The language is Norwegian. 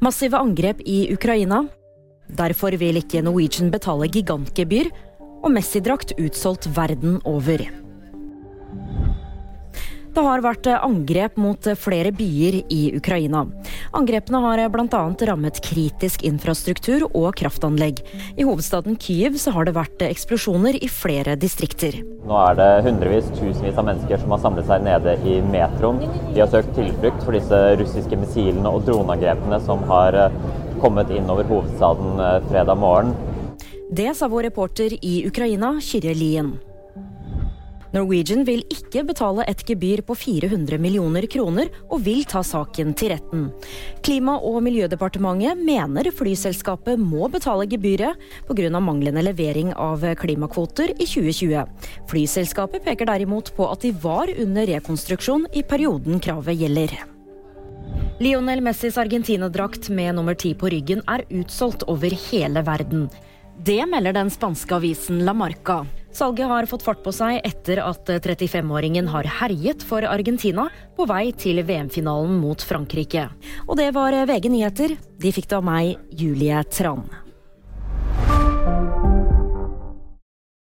Massive angrep i Ukraina. Derfor vil ikke Norwegian betale gigantgebyr. Og Messi-drakt utsolgt verden over. Det har vært angrep mot flere byer i Ukraina. Angrepene har bl.a. rammet kritisk infrastruktur og kraftanlegg. I hovedstaden Kyiv så har det vært eksplosjoner i flere distrikter. Nå er det hundrevis, tusenvis av mennesker som har samlet seg nede i metroen. De har søkt tilflukt for disse russiske missilene og droneangrepene som har eh, kommet inn over hovedstaden eh, fredag morgen. Det sa vår reporter i Ukraina, Kyrre Lien. Norwegian vil ikke betale et gebyr på 400 millioner kroner, og vil ta saken til retten. Klima- og miljødepartementet mener flyselskapet må betale gebyret pga. manglende levering av klimakvoter i 2020. Flyselskapet peker derimot på at de var under rekonstruksjon i perioden kravet gjelder. Lionel Messis Argentina-drakt med nummer ti på ryggen er utsolgt over hele verden. Det melder den spanske avisen La Marca. Salget har fått fart på seg etter at 35-åringen har herjet for Argentina på vei til VM-finalen mot Frankrike. Og det var VG nyheter. De fikk det av meg, Julie Tran.